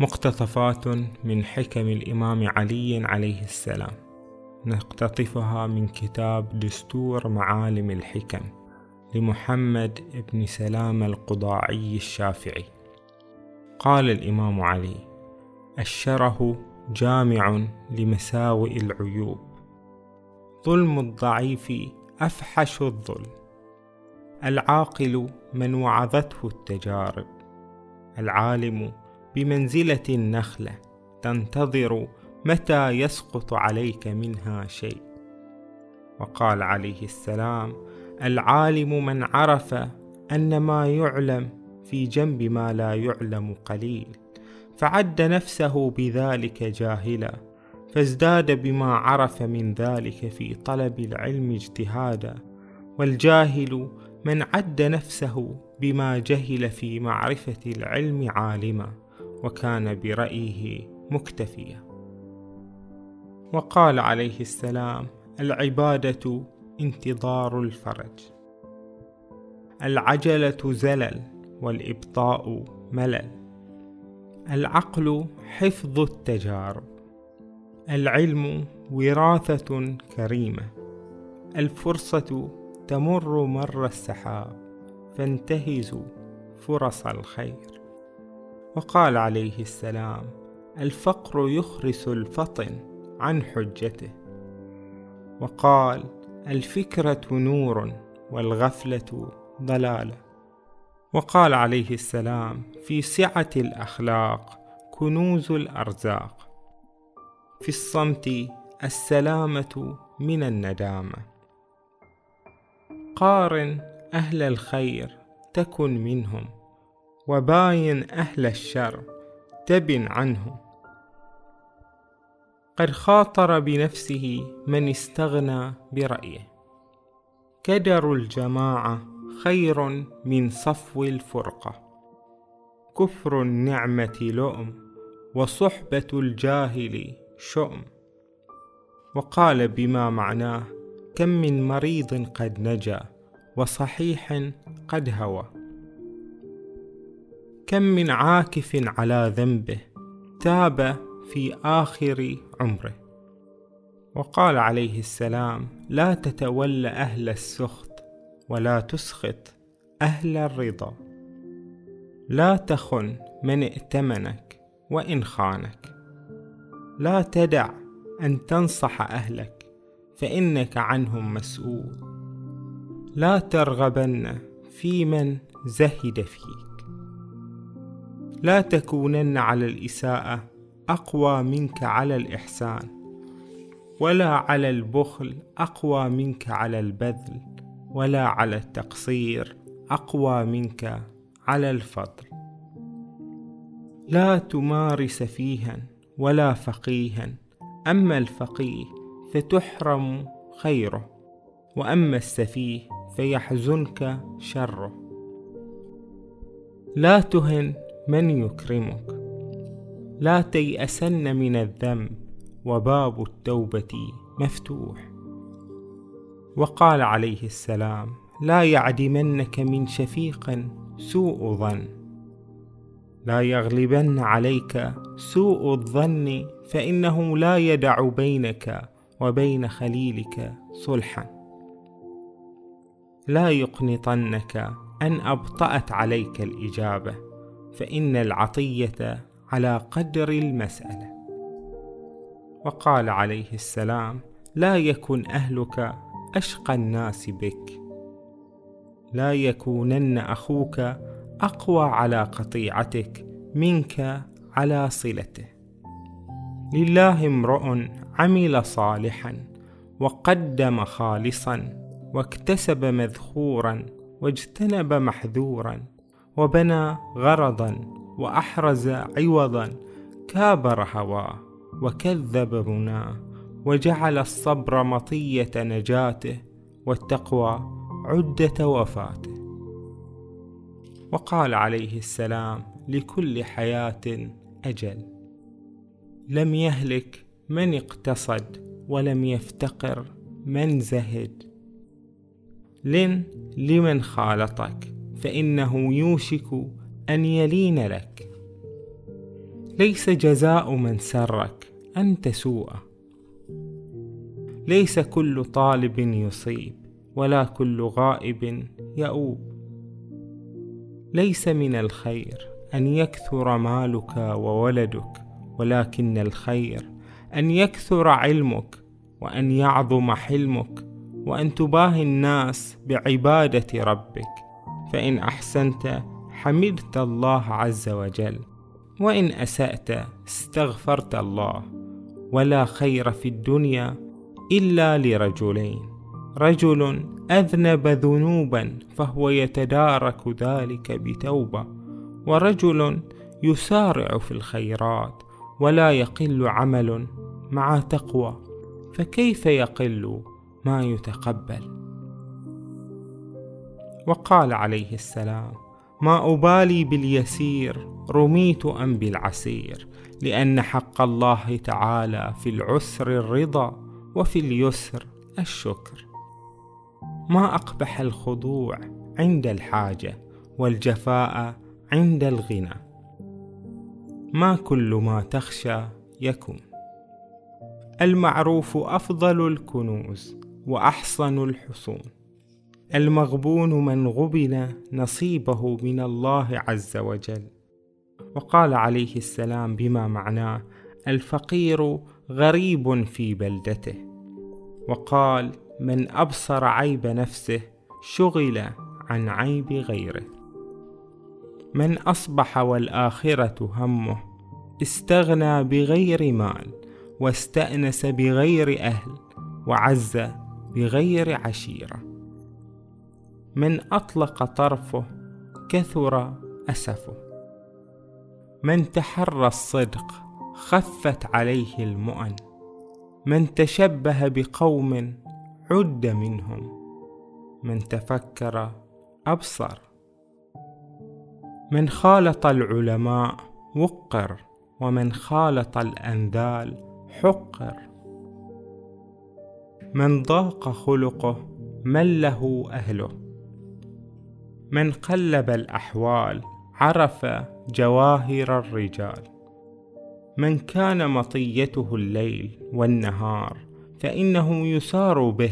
مقتطفات من حكم الإمام علي عليه السلام. نقتطفها من كتاب دستور معالم الحكم لمحمد بن سلام القضاعي الشافعي. قال الإمام علي الشره جامع لمساوئ العيوب. ظلم الضعيف أفحش الظلم. العاقل من وعظته التجارب. العالم بمنزلة النخلة تنتظر متى يسقط عليك منها شيء. وقال عليه السلام العالم من عرف أن ما يعلم في جنب ما لا يعلم قليل فعد نفسه بذلك جاهلا فازداد بما عرف من ذلك في طلب العلم اجتهادا. والجاهل من عد نفسه بما جهل في معرفة العلم عالما. وكان برأيه مكتفيا. وقال عليه السلام العبادة انتظار الفرج. العجلة زلل والإبطاء ملل. العقل حفظ التجارب. العلم وراثة كريمة. الفرصة تمر مر السحاب. فانتهزوا فرص الخير. وقال عليه السلام الفقر يخرس الفطن عن حجته. وقال الفكرة نور والغفلة ضلالة. وقال عليه السلام في سعة الأخلاق كنوز الأرزاق. في الصمت السلامة من الندامة. قارن أهل الخير تكن منهم. وباين أهل الشر تبن عنهم قد خاطر بنفسه من استغنى برأيه. كدر الجماعة خير من صفو الفرقة. كفر النعمة لؤم وصحبة الجاهل شؤم. وقال بما معناه كم من مريض قد نجا وصحيح قد هوى. كم من عاكف على ذنبه تاب في آخر عمره. وقال عليه السلام لا تتول أهل السخط ولا تسخط أهل الرضا. لا تخن من ائتمنك وإن خانك. لا تدع أن تنصح أهلك فإنك عنهم مسؤول. لا ترغبن في من زهد فيك. لا تكونن على الإساءة أقوى منك على الإحسان ولا على البخل أقوى منك على البذل ولا على التقصير أقوى منك على الفضل. لا تمار سفيها ولا فقيها أما الفقيه فتحرم خيره وأما السفيه فيحزنك شره. لا تهن من يكرمك؟ لا تيأسن من الذنب وباب التوبة مفتوح. وقال عليه السلام لا يعدمنك من شفيق سوء ظن. لا يغلبن عليك سوء الظن فإنه لا يدع بينك وبين خليلك صلحا. لا يقنطنك أن أبطأت عليك الإجابة. فإن العطية على قدر المسألة. وقال عليه السلام لا يكن أهلك أشقى الناس بك. لا يكونن أخوك أقوى على قطيعتك منك على صلته. لله امرؤ عمل صالحا وقدم خالصا واكتسب مذخورا واجتنب محذورا وبنى غرضا وأحرز عوضا كابر هواه وكذب مناه وجعل الصبر مطية نجاته والتقوى عدة وفاته. وقال عليه السلام لكل حياة أجل. لم يهلك من اقتصد ولم يفتقر من زهد. لن لمن خالطك. فإنه يوشك أن يلين لك. ليس جزاء من سرك أن تسوء ليس كل طالب يصيب ولا كل غائب يؤوب. ليس من الخير أن يكثر مالك وولدك ولكن الخير أن يكثر علمك وأن يعظم حلمك وأن تباهي الناس بعبادة ربك. فإن أحسنت حمدت الله عز وجل وإن أسأت استغفرت الله ولا خير في الدنيا إلا لرجلين. رجل أذنب ذنوبا فهو يتدارك ذلك بتوبة ورجل يسارع في الخيرات ولا يقل عمل مع تقوى فكيف يقل ما يتقبل؟ وقال عليه السلام ما أبالي باليسير رميت أم بالعسير لأن حق الله تعالى في العسر الرضا وفي اليسر الشكر. ما أقبح الخضوع عند الحاجة والجفاء عند الغنى. ما كل ما تخشى يكون. المعروف أفضل الكنوز وأحصن الحصون. المغبون من غبن نصيبه من الله عز وجل. وقال عليه السلام بما معناه الفقير غريب في بلدته. وقال من أبصر عيب نفسه شغل عن عيب غيره. من أصبح والآخرة همه استغنى بغير مال واستأنس بغير أهل وعز بغير عشيرة. من أطلق طرفه كثر أسفه. من تحرى الصدق خفت عليه المؤن. من تشبه بقوم عد منهم. من تفكر أبصر. من خالط العلماء وقر ومن خالط الانذال حقر. من ضاق خلقه من له أهله. من قلب الأحوال عرف جواهر الرجال. من كان مطيته الليل والنهار فإنه يسار به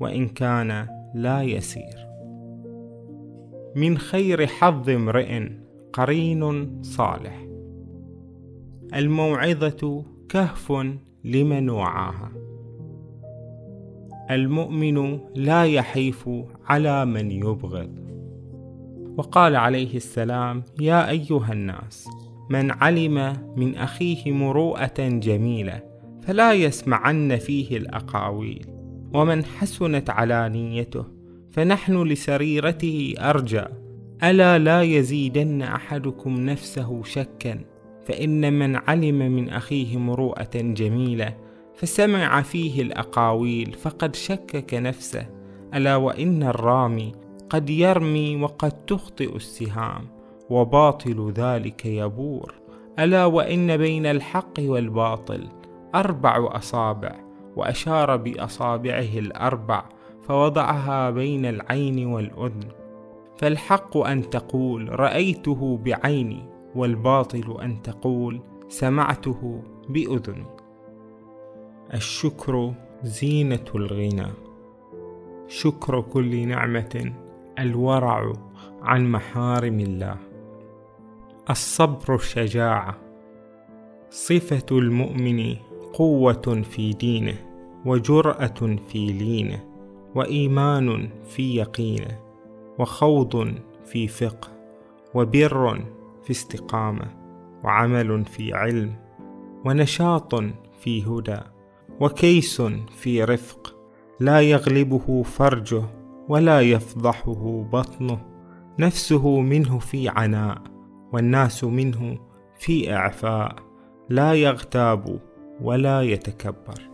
وإن كان لا يسير. من خير حظ امرئ قرين صالح. الموعظة كهف لمن وعاها. المؤمن لا يحيف على من يبغض. وقال عليه السلام يا أيها الناس من علم من أخيه مروءة جميلة فلا يسمعن فيه الأقاويل ومن حسنت علانيته فنحن لسريرته أرجى ألا لا يزيدن أحدكم نفسه شكا فإن من علم من أخيه مروءة جميلة فسمع فيه الأقاويل فقد شكك نفسه ألا وإن الرامي قد يرمي وقد تخطئ السهام وباطل ذلك يبور. ألا وإن بين الحق والباطل أربع أصابع وأشار بأصابعه الأربع فوضعها بين العين والأذن. فالحق أن تقول رأيته بعيني والباطل أن تقول سمعته بأذني. الشكر زينة الغنى. شكر كل نعمة الورع عن محارم الله. الصبر الشجاعه صفة المؤمن قوة في دينه وجرأة في لينه وإيمان في يقينه وخوض في فقه وبر في استقامة وعمل في علم ونشاط في هدى وكيس في رفق. لا يغلبه فرجه ولا يفضحه بطنه. نفسه منه في عناء والناس منه في إعفاء. لا يغتاب ولا يتكبر.